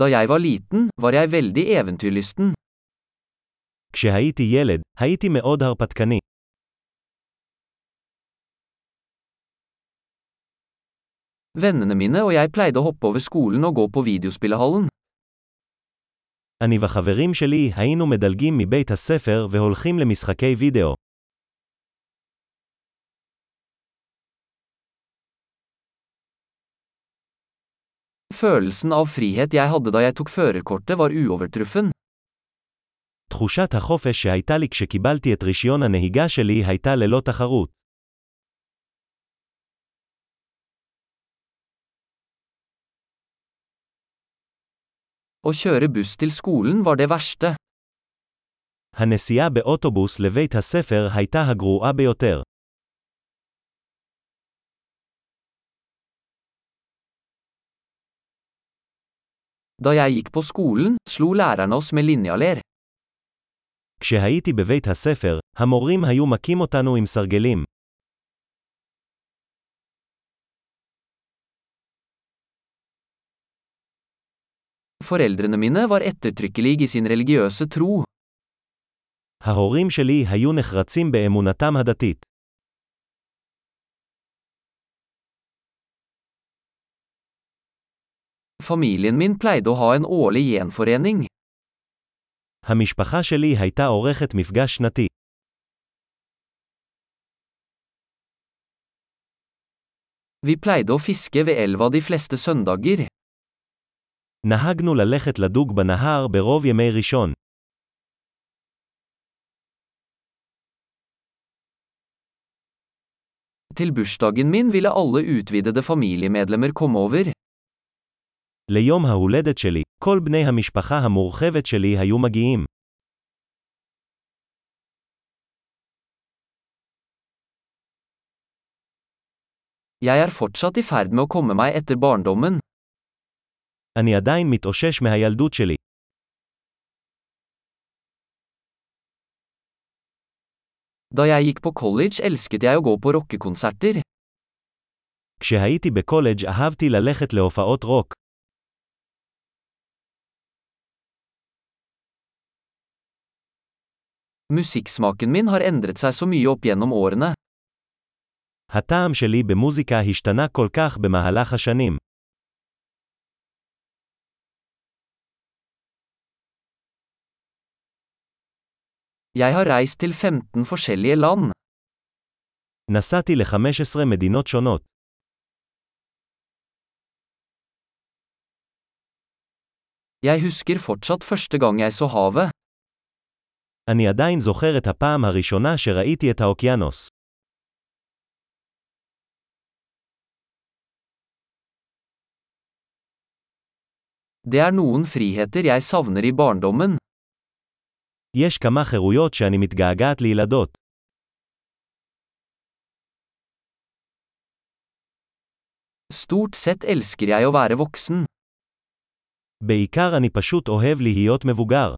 Da jeg var liten, var jeg veldig eventyrlysten. כשהייתי ילד, הייתי מאוד הרפתקני. Vennene mine og jeg pleide å hoppe over skolen og gå på videospillehallen. אני וחברים שלי היינו מדלגים מבית הספר והולכים למשחקי וידאו. Følelsen av frihet jeg hadde da jeg tok førerkortet var uovertruffen. תחושת החופש שהייתה לי כשקיבלתי את רישיון הנהיגה שלי הייתה ללא תחרות. Å kjøre buss til skolen var det verste. הנסיעה באוטובוס לבית הספר הייתה הגרועה ביותר. Da jeg gikk på skolen, slo lærerne oss med linjaler. כשהייתי בבית הספר, המורים היו מכים אותנו עם סרגלים. Foreldrene mine var ettertrykkelige i sin religiøse tro. ההורים שלי היו נחרצים באמונתם הדתית. Familien min pleide å ha en årlig gjenforening. המשפחה שלי הייתה עורכת מפגש שנתי. Vi pleide å fiske ved elva de fleste søndager. נהגנו ללכת לדוג בנהר ברוב ימי ראשון. Til bursdagen min ville alle utvidede familiemedlemmer komme over. ליום ההולדת שלי, כל בני המשפחה המורחבת שלי היו מגיעים. Jeg er fortsatt i ferd med å komme meg etter barndommen. אני עדיין מתאושש מהילדות שלי. Da jeg gikk på college elsket jeg å gå på rockekonserter. כשהייתי בקולג' אהבתי ללכת להופעות רוק. Musikksmaken min har endret seg så mye opp gjennom årene. הטעם שלי במוזיקה השתנה כל כך במהלך השנים. Jeg har reist til 15 forskjellige land. נסעתי ל-15 מדינות שונות. Jeg husker fortsatt første gang jeg så havet. אני עדיין זוכר את הפעם הראשונה שראיתי את האוקיינוס. Det er noen friheter jeg savner i barndommen. יש כמה חירויות שאני מתגעגעת לילדות. Stort sett elsker jeg å være voksen. בעיקר אני פשוט אוהב להיות מבוגר.